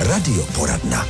Radioporadna.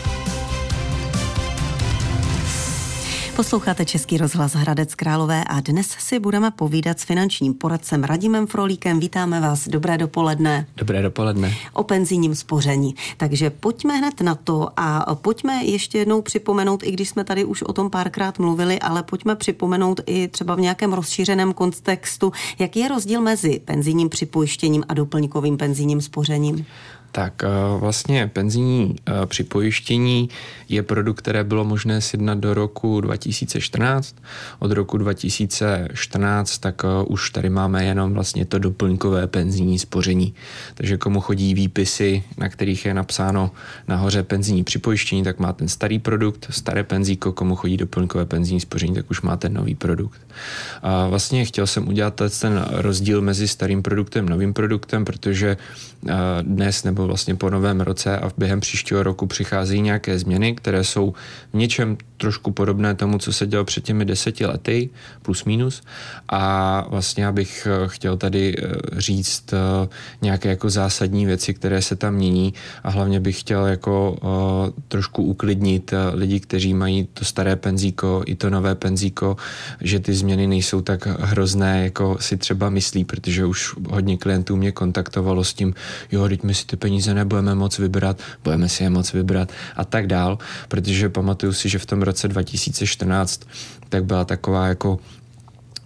Posloucháte Český rozhlas Hradec Králové a dnes si budeme povídat s finančním poradcem Radimem Frolíkem. Vítáme vás, dobré dopoledne. Dobré dopoledne. O penzijním spoření. Takže pojďme hned na to a pojďme ještě jednou připomenout, i když jsme tady už o tom párkrát mluvili, ale pojďme připomenout i třeba v nějakém rozšířeném kontextu, jaký je rozdíl mezi penzijním připojištěním a doplňkovým penzijním spořením. Tak eh, vlastně penzijní eh, připojištění je produkt, které bylo možné sjednat do roku 2014. Od roku 2014 tak eh, už tady máme jenom vlastně to doplňkové penzijní spoření. Takže komu chodí výpisy, na kterých je napsáno nahoře penzijní připojištění, tak má ten starý produkt, staré penzíko, komu chodí doplňkové penzijní spoření, tak už má ten nový produkt. A vlastně chtěl jsem udělat ten rozdíl mezi starým produktem a novým produktem, protože dnes nebo vlastně po novém roce a během příštího roku přicházejí nějaké změny, které jsou v něčem trošku podobné tomu, co se dělo před těmi deseti lety, plus minus. A vlastně abych eh, chtěl tady eh, říct eh, nějaké jako zásadní věci, které se tam mění a hlavně bych chtěl jako trošku uklidnit lidi, kteří mají to staré penzíko i to nové penzíko, že ty změny nejsou tak hrozné, jako si třeba myslí, protože už hodně klientů mě kontaktovalo s tím, jo, teď my si ty peníze nebudeme moc vybrat, budeme si je moc vybrat a tak dál, protože pamatuju si, že v tom roce 2014 tak byla taková jako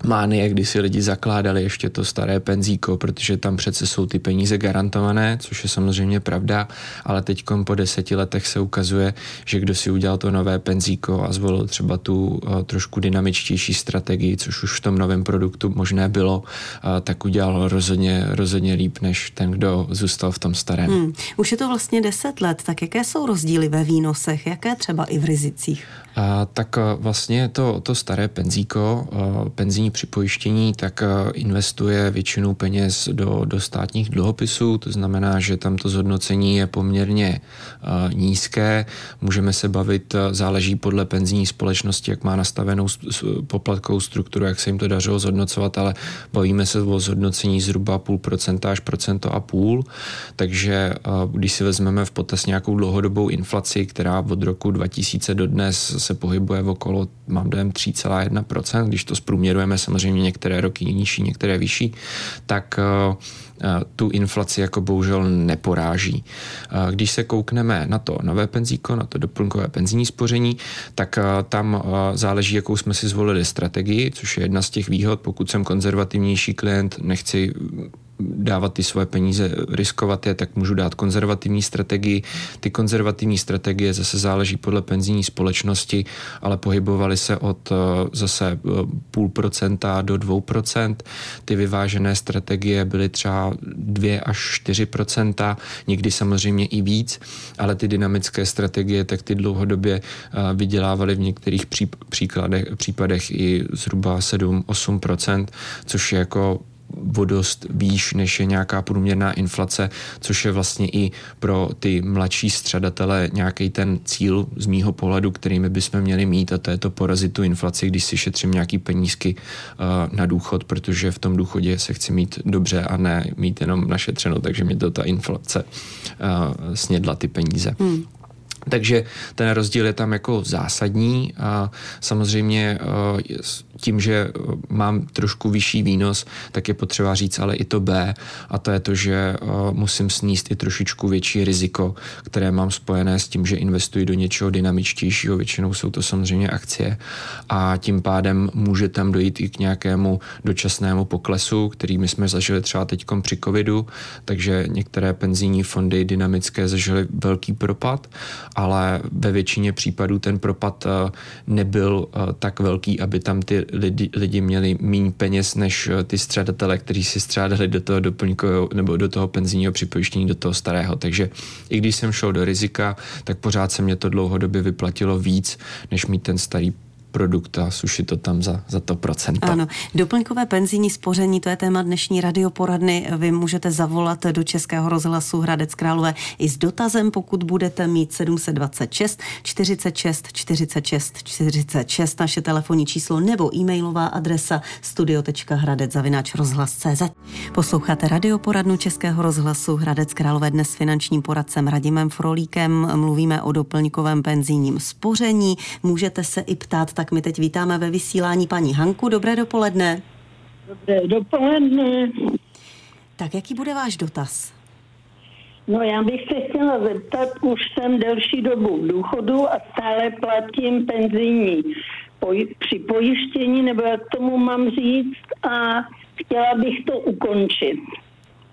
mánie, kdy si lidi zakládali ještě to staré penzíko, protože tam přece jsou ty peníze garantované, což je samozřejmě pravda, ale teď po deseti letech se ukazuje, že kdo si udělal to nové penzíko a zvolil třeba tu uh, trošku dynamičtější strategii, což už v tom novém produktu možné bylo, uh, tak udělal rozhodně, rozhodně líp, než ten, kdo zůstal v tom starém. Hmm. Už je to vlastně deset let, tak jaké jsou rozdíly ve výnosech, jaké třeba i v rizicích? A, tak vlastně to, to staré penzíko, penzijní připojištění, tak investuje většinu peněz do, do státních dluhopisů, to znamená, že tam to zhodnocení je poměrně nízké. Můžeme se bavit, záleží podle penzijní společnosti, jak má nastavenou poplatkovou strukturu, jak se jim to dařilo zhodnocovat, ale bavíme se o zhodnocení zhruba půl procenta až procento a půl, takže když si vezmeme v potaz nějakou dlouhodobou inflaci, která od roku 2000 do dnes se pohybuje v okolo, mám dojem, 3,1%, když to zprůměrujeme samozřejmě některé roky nižší, některé vyšší, tak eh, eh, tu inflaci jako bohužel neporáží. Eh, když se koukneme na to nové penzíko, na to doplňkové penzijní spoření, tak tam záleží, jakou jsme si zvolili strategii, což je jedna z těch výhod. Pokud jsem konzervativnější klient, nechci dávat ty svoje peníze, riskovat je, tak můžu dát konzervativní strategii. Ty konzervativní strategie zase záleží podle penzijní společnosti, ale pohybovaly se od eh, zase eh, půl procenta do dvou procent. Ty vyvážené strategie byly třeba 2 až 4 procenta, někdy samozřejmě i víc, ale ty dynamické strategie, tak ty dlouhodobě eh, vydělávaly v některých příkladech, případech i zhruba 7-8 procent, což je jako o dost výš, než je nějaká průměrná inflace, což je vlastně i pro ty mladší středatele nějaký ten cíl z mýho pohledu, kterými bychom měli mít a to je to porazit tu inflaci, když si šetřím nějaký penízky uh, na důchod, protože v tom důchodě se chci mít dobře a ne mít jenom našetřeno, takže mě to ta inflace uh, snědla ty peníze. Hmm. Takže ten rozdíl je tam jako zásadní a samozřejmě eh, tím, že eh, mám trošku vyšší výnos, tak je potřeba říct ale i to B a to je to, že eh, musím sníst i trošičku větší riziko, které mám spojené s tím, že investuji do něčeho dynamičtějšího, většinou jsou to samozřejmě akcie a tím pádem může tam dojít i k nějakému dočasnému poklesu, který my jsme zažili třeba teď při covidu, takže některé penzijní fondy dynamické zažily velký propad ale ve většině případů ten propad eh, nebyl eh, tak velký, aby tam ty lidi, lidi měli méně peněz než eh, ty střadatele, kteří si střádali do toho doplňkového nebo do toho penzijního připojištění, do toho starého. Takže i když jsem šel do rizika, tak pořád se mě to dlouhodobě vyplatilo víc, než mít ten starý produkt a sušit to tam za, za to procento. Ano, doplňkové penzijní spoření, to je téma dnešní radioporadny. Vy můžete zavolat do Českého rozhlasu Hradec Králové i s dotazem, pokud budete mít 726 46 46 46 naše telefonní číslo nebo e-mailová adresa studio.hradec.cz. Posloucháte radioporadnu Českého rozhlasu Hradec Králové dnes s finančním poradcem Radimem Frolíkem. Mluvíme o doplňkovém penzijním spoření. Můžete se i ptát, tak my teď vítáme ve vysílání paní Hanku. Dobré dopoledne. Dobré dopoledne. Tak jaký bude váš dotaz? No já bych se chtěla zeptat, už jsem delší dobu v důchodu a stále platím penzijní poj- připojištění, nebo jak tomu mám říct, a chtěla bych to ukončit.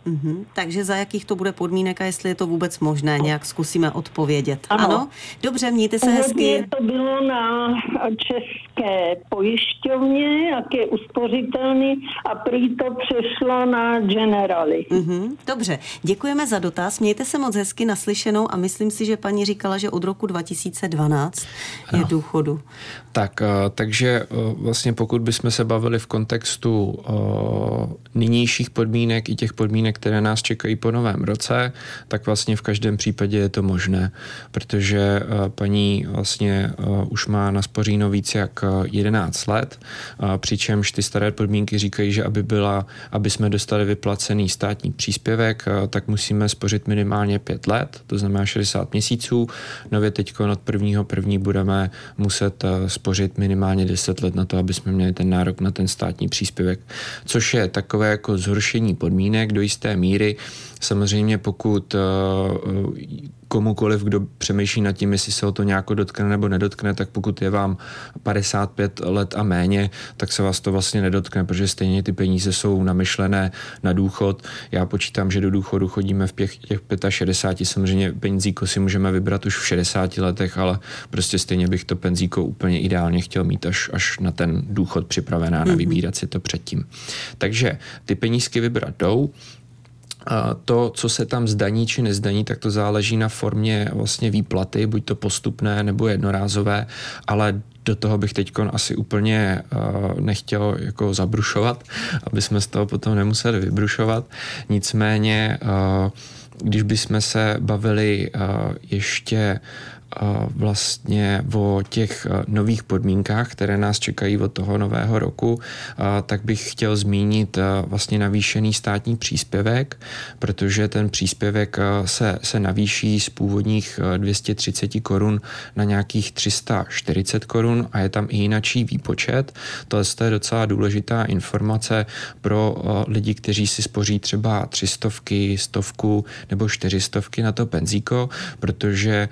Mm-hmm. Takže za jakých to bude podmínek a jestli je to vůbec možné, nějak zkusíme odpovědět. Ano. ano? Dobře, mějte se hezky. Původně to bylo na české pojišťovně, jak je uspořitelný a prý to přešlo na generali. Mm-hmm. Dobře, děkujeme za dotaz, mějte se moc hezky naslyšenou a myslím si, že paní říkala, že od roku 2012 ano. je důchodu. Tak, eh, takže eh, vlastně pokud bychom se bavili v kontextu eh, nynějších podmínek i těch podmínek, které nás čekají po novém roce, tak vlastně v každém případě je to možné, protože paní vlastně už má na spoříno víc jak 11 let, přičemž ty staré podmínky říkají, že aby byla, aby jsme dostali vyplacený státní příspěvek, tak musíme spořit minimálně 5 let, to znamená 60 měsíců. Nově teď od prvního první budeme muset spořit minimálně 10 let na to, aby jsme měli ten nárok na ten státní příspěvek, což je takové jako zhoršení podmínek do jisté míry. Samozřejmě pokud komukoliv, kdo přemýšlí nad tím, jestli se o to nějak dotkne nebo nedotkne, tak pokud je vám 55 let a méně, tak se vás to vlastně nedotkne, protože stejně ty peníze jsou namyšlené na důchod. Já počítám, že do důchodu chodíme v těch, těch 65, samozřejmě penzíko si můžeme vybrat už v 60 letech, ale prostě stejně bych to penzíko úplně ideálně chtěl mít až, až na ten důchod připravená, na vybírat si to předtím. Takže ty penízky vybrat jdou, to, co se tam zdaní či nezdaní, tak to záleží na formě vlastně výplaty, buď to postupné nebo jednorázové, ale do toho bych teď asi úplně uh, nechtěl jako zabrušovat, aby jsme z toho potom nemuseli vybrušovat. Nicméně, uh, když bychom se bavili uh, ještě vlastně o těch nových podmínkách, které nás čekají od toho nového roku, tak bych chtěl zmínit vlastně navýšený státní příspěvek, protože ten příspěvek se, se navýší z původních 230 korun na nějakých 340 korun a je tam i jinačí výpočet. To je docela důležitá informace pro lidi, kteří si spoří třeba třistovky, stovku nebo čtyřistovky na to penzíko, protože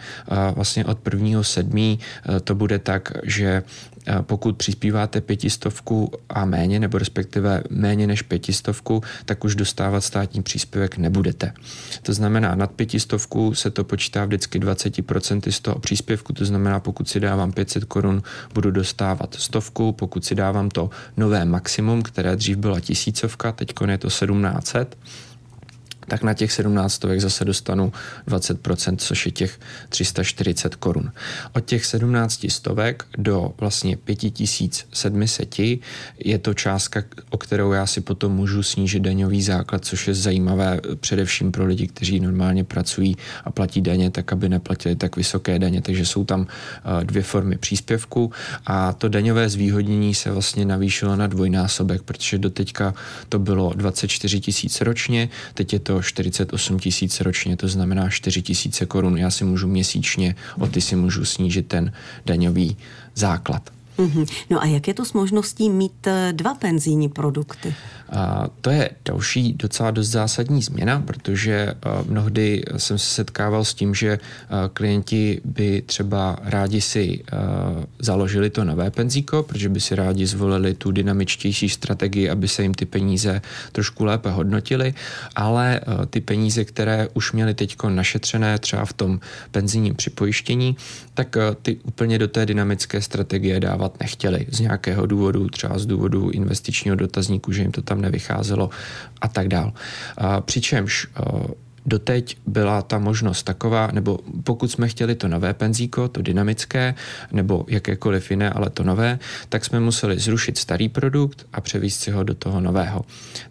vlastně vlastně od prvního sedmí eh, to bude tak, že eh, pokud přispíváte pětistovku a méně, nebo respektive méně než pětistovku, tak už dostávat státní příspěvek nebudete. To znamená, nad pětistovku se to počítá vždycky 20% z toho příspěvku, to znamená, pokud si dávám 500 korun, budu dostávat stovku, pokud si dávám to nové maximum, které dřív byla tisícovka, teď je to 1700, tak na těch 17 stovek zase dostanu 20%, což je těch 340 korun. Od těch 17 stovek do vlastně 5700 je to částka, o kterou já si potom můžu snížit daňový základ, což je zajímavé především pro lidi, kteří normálně pracují a platí daně, tak aby neplatili tak vysoké daně. Takže jsou tam eh, dvě formy příspěvku a to daňové zvýhodnění se vlastně navýšilo na dvojnásobek, protože doteďka to bylo 24 tisíc ročně, teď je to 48 tisíc ročně, to znamená 4 tisíce korun. Já si můžu měsíčně, o ty si můžu snížit ten daňový základ. Mm-hmm. No a jak je to s možností mít eh, dva penzijní produkty? A to je další docela dost zásadní změna, protože eh, mnohdy jsem se setkával s tím, že eh, klienti by třeba rádi si založili to nové penzíko, protože by si rádi zvolili tu dynamičtější strategii, aby se jim ty peníze trošku lépe hodnotily, ale ty peníze, které už měli teď našetřené třeba v tom penzijním připojištění, tak ty úplně do té dynamické strategie dávat dělat nechtěli z nějakého důvodu, třeba z důvodu investičního dotazníku, že jim to tam nevycházelo a tak dál. Přičemž Doteď byla ta možnost taková, nebo pokud jsme chtěli to nové penzíko, to dynamické, nebo jakékoliv jiné, ale to nové, tak jsme museli zrušit starý produkt a převíst si ho do toho nového.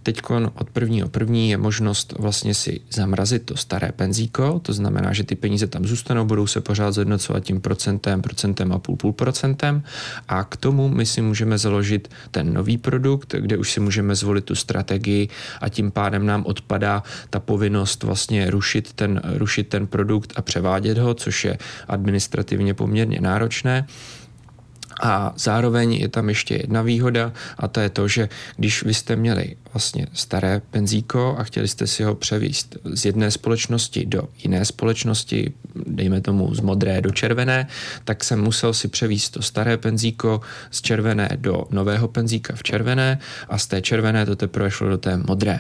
Teď od prvního první je možnost vlastně si zamrazit to staré penzíko, to znamená, že ty peníze tam zůstanou, budou se pořád zhodnocovat tím procentem, procentem a půl, půl procentem a k tomu my si můžeme založit ten nový produkt, kde už si můžeme zvolit tu strategii a tím pádem nám odpadá ta povinnost vlastně vlastně rušit ten, rušit ten produkt a převádět ho, což je administrativně poměrně náročné. A zároveň je tam ještě jedna výhoda a to je to, že když vy jste měli vlastně staré penzíko a chtěli jste si ho převíst z jedné společnosti do jiné společnosti, dejme tomu z modré do červené, tak jsem musel si převíst to staré penzíko z červené do nového penzíka v červené a z té červené to teprve šlo do té modré.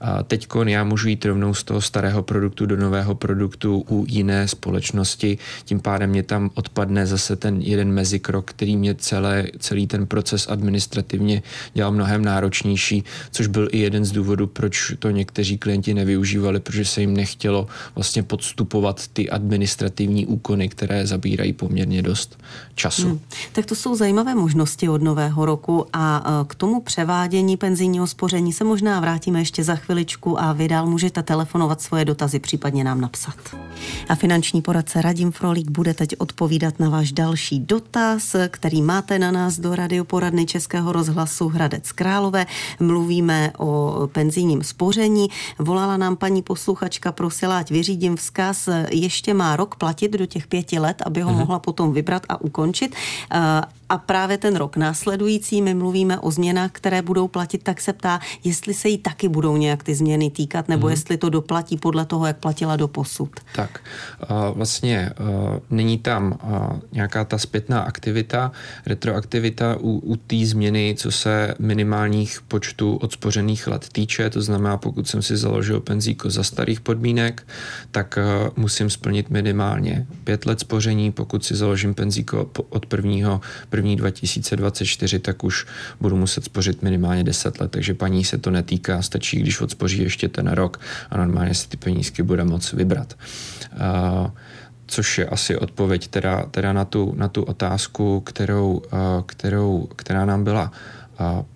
A teď já můžu jít rovnou z toho starého produktu do nového produktu u jiné společnosti, tím pádem mě tam odpadne zase ten jeden mezikrok, který mě celé, celý ten proces administrativně dělal mnohem náročnější, což byl i jeden z důvodů, proč to někteří klienti nevyužívali, protože se jim nechtělo vlastně podstupovat ty administrativní úkony, které zabírají poměrně dost času. Hmm. Tak to jsou zajímavé možnosti od nového roku a e, k tomu převádění penzijního spoření se možná vrátíme ještě za chviličku a vy dál můžete telefonovat svoje dotazy, případně nám napsat. A finanční poradce Radim Frolík bude teď odpovídat na váš další dotaz, který máte na nás do radioporadny Českého rozhlasu Hradec Králové. Mluvíme mluvíme o penzijním spoření. Volala nám paní posluchačka, prosila, ať vyřídím vzkaz, ještě má rok platit do těch pěti let, aby ho mm-hmm. mohla potom vybrat a ukončit. A právě ten rok následující, my mluvíme o změnách, které budou platit, tak se ptá, jestli se jí taky budou nějak ty změny týkat, nebo mm-hmm. jestli to doplatí podle toho, jak platila do posud. Tak, vlastně není tam nějaká ta zpětná aktivita, retroaktivita u, u té změny, co se minimálních počtu odspořených let týče, to znamená, pokud jsem si založil penzíko za starých podmínek, tak musím splnit minimálně pět let spoření, pokud si založím penzíko od prvního první 2024, tak už budu muset spořit minimálně 10 let, takže paní se to netýká, stačí, když odspoří ještě ten rok a normálně si ty penízky bude moc vybrat. Uh, což je asi odpověď teda, teda na, tu, na tu otázku, kterou, kterou, která nám byla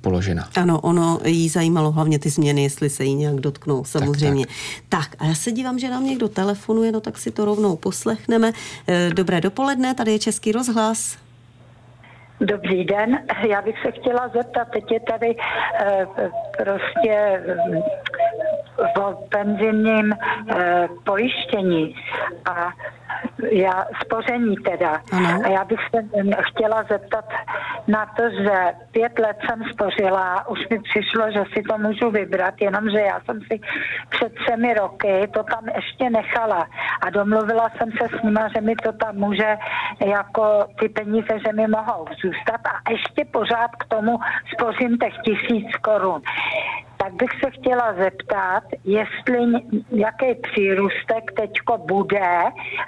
položena. Ano, ono jí zajímalo hlavně ty změny, jestli se jí nějak dotknou, samozřejmě. Tak, tak. tak a já se dívám, že nám někdo telefonuje, no tak si to rovnou poslechneme. E, dobré dopoledne, tady je Český rozhlas. Dobrý den, já bych se chtěla zeptat, teď je tady e, prostě e, o penzijním e, pojištění a já spoření teda. Ano. A já bych se chtěla zeptat na to, že pět let jsem spořila, už mi přišlo, že si to můžu vybrat, jenomže já jsem si před třemi roky to tam ještě nechala a domluvila jsem se s nima, že mi to tam může jako ty peníze, že mi mohou zůstat a ještě pořád k tomu spořím těch tisíc korun tak bych se chtěla zeptat, jestli jaký přírůstek teďko bude,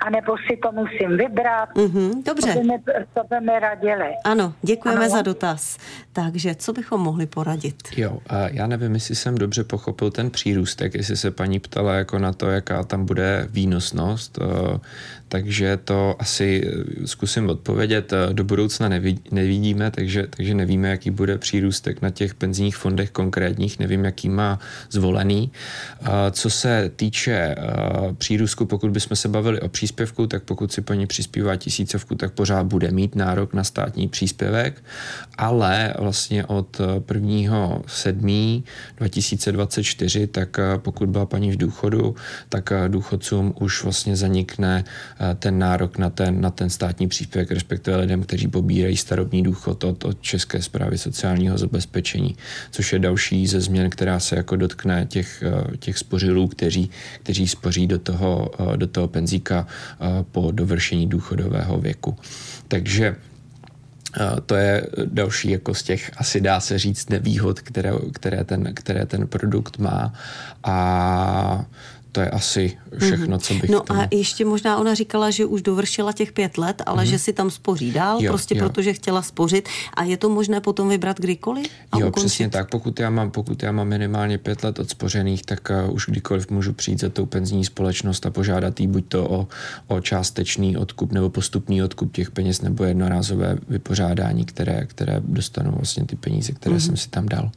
anebo si to musím vybrat. Mm-hmm, dobře. To by, mi, to by mi radili. Ano, děkujeme ano. za dotaz. Takže co bychom mohli poradit? Jo, a já nevím, jestli jsem dobře pochopil ten přírůstek, jestli se paní ptala jako na to, jaká tam bude výnosnost, eh, takže to asi eh, zkusím odpovědět. Eh, do budoucna nevidíme, takže, takže nevíme, jaký bude přírůstek na těch penzijních fondech konkrétních, nevím, jaký má zvolený. Co se týče přírůstku, pokud bychom se bavili o příspěvku, tak pokud si paní přispívá tisícovku, tak pořád bude mít nárok na státní příspěvek, ale vlastně od 1. 7. 2024, tak pokud byla paní v důchodu, tak důchodcům už vlastně zanikne ten nárok na ten, na ten státní příspěvek, respektive lidem, kteří pobírají starobní důchod od, od České zprávy sociálního zabezpečení, což je další ze změn, která se jako dotkne těch, těch spořilů, kteří, kteří spoří do toho, do toho penzíka po dovršení důchodového věku. Takže to je další jako z těch, asi dá se říct, nevýhod, které, které, ten, které ten produkt má. A to je asi všechno, co bych No tomu... a ještě možná ona říkala, že už dovršila těch pět let, ale mm-hmm. že si tam spoří dál, jo, prostě jo. protože chtěla spořit a je to možné potom vybrat kdykoliv a Jo, ukončit? přesně tak. Pokud já mám, pokud já mám minimálně pět let odspořených, tak uh, už kdykoliv můžu přijít za tou penzijní společnost a požádat jí buď to o, o částečný odkup nebo postupný odkup těch peněz nebo jednorázové vypořádání, které, které dostanou vlastně ty peníze, které mm-hmm. jsem si tam dal.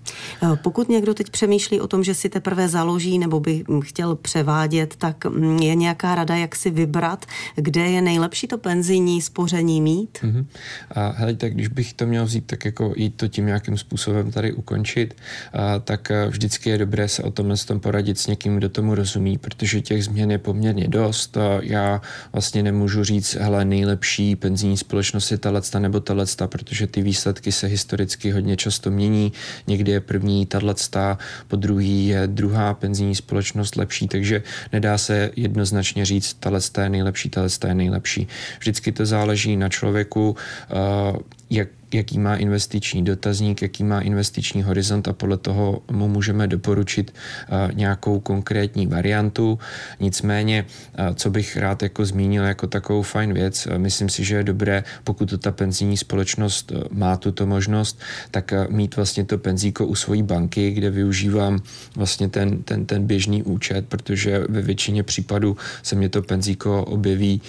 Eh, pokud někdo teď přemýšlí o tom, že si teprve založí nebo by chtěl převádět, tak mm, je nějaká rada, jak si vybrat, kde je nejlepší to penzijní spoření mít? Mm-hmm. A hele, tak když bych to měl vzít, tak jako jít to tím nějakým způsobem tady ukončit, a, tak eh, vždycky je dobré se o tomhle tom poradit s někým, kdo tomu rozumí, protože těch změn je poměrně dost. A já vlastně nemůžu říct, hele, nejlepší penzijní společnost je tato nebo tato, protože ty výsledky se historicky hodně často mění. Někdy je první tato, po druhý je druhá penzijní společnost lepší, takže nedá se jednoznačně říct, tahle je nejlepší, tahle je nejlepší. Vždycky to záleží na člověku, uh, jak jaký má investiční dotazník, jaký má investiční horizont a podle toho mu můžeme doporučit uh, nějakou konkrétní variantu. Nicméně, uh, co bych rád jako zmínil jako takovou fajn věc, uh, myslím si, že je dobré, pokud to ta penzijní společnost má tuto možnost, tak mít vlastně to penzíko u svojí banky, kde využívám vlastně ten, ten, ten běžný účet, protože ve většině případů se mě to penzíko objeví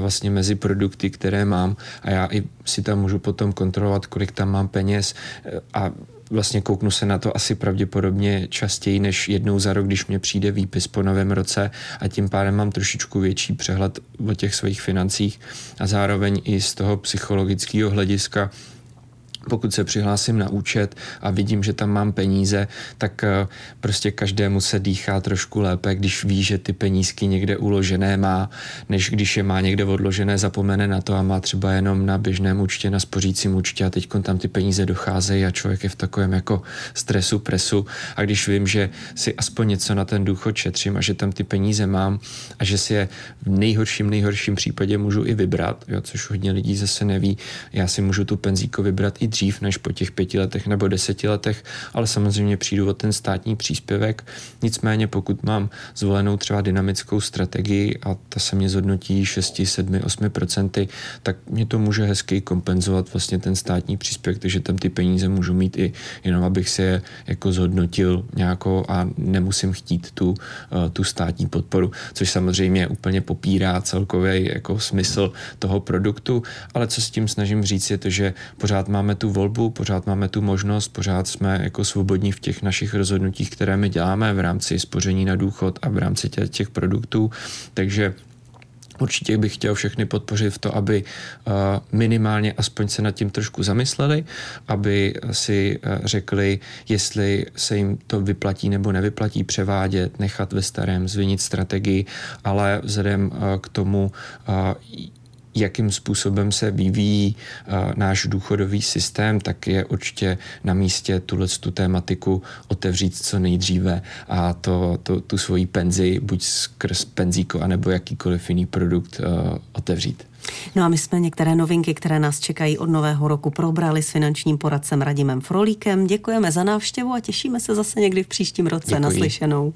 vlastně mezi produkty, které mám a já i si tam můžu potom kontrolovat, kolik tam mám peněz a vlastně kouknu se na to asi pravděpodobně častěji než jednou za rok, když mě přijde výpis po novém roce a tím pádem mám trošičku větší přehled o těch svých financích a zároveň i z toho psychologického hlediska pokud se přihlásím na účet a vidím, že tam mám peníze, tak eh, prostě každému se dýchá trošku lépe, když ví, že ty penízky někde uložené má, než když je má někde odložené, zapomene na to a má třeba jenom na běžném účtě, na spořícím účtě a teď tam ty peníze docházejí a člověk je v takovém jako stresu, presu. A když vím, že si aspoň něco na ten důchod šetřím a že tam ty peníze mám a že si je v nejhorším, nejhorším případě můžu i vybrat, jo, což hodně lidí zase neví, já si můžu tu penzíko vybrat i dřív než po těch pěti letech nebo deseti letech, ale samozřejmě přijdu o ten státní příspěvek. Nicméně pokud mám zvolenou třeba dynamickou strategii a ta se mě zhodnotí 6, 7, 8 procenty, tak mě to může hezky kompenzovat vlastně ten státní příspěvek, takže tam ty peníze můžu mít i jenom, abych si je jako zhodnotil nějakou a nemusím chtít tu, eh, tu státní podporu, což samozřejmě úplně popírá celkový jako smysl toho produktu, ale co s tím snažím říct je to, že pořád máme tu volbu, pořád máme tu možnost, pořád jsme jako svobodní v těch našich rozhodnutích, které my děláme v rámci spoření na důchod a v rámci těch, těch produktů, takže Určitě bych chtěl všechny podpořit v to, aby uh, minimálně aspoň se nad tím trošku zamysleli, aby si uh, řekli, jestli se jim to vyplatí nebo nevyplatí převádět, nechat ve starém, zvinit strategii, ale vzhledem uh, k tomu, jakým způsobem se vyvíjí uh, náš důchodový systém, tak je určitě na místě tuhle tu tématiku otevřít co nejdříve a to, to, tu svoji penzi buď skrz penzíko anebo jakýkoliv jiný produkt uh, otevřít. No a my jsme některé novinky, které nás čekají od nového roku, probrali s finančním poradcem Radimem Frolíkem. Děkujeme za návštěvu a těšíme se zase někdy v příštím roce Děkuji. naslyšenou.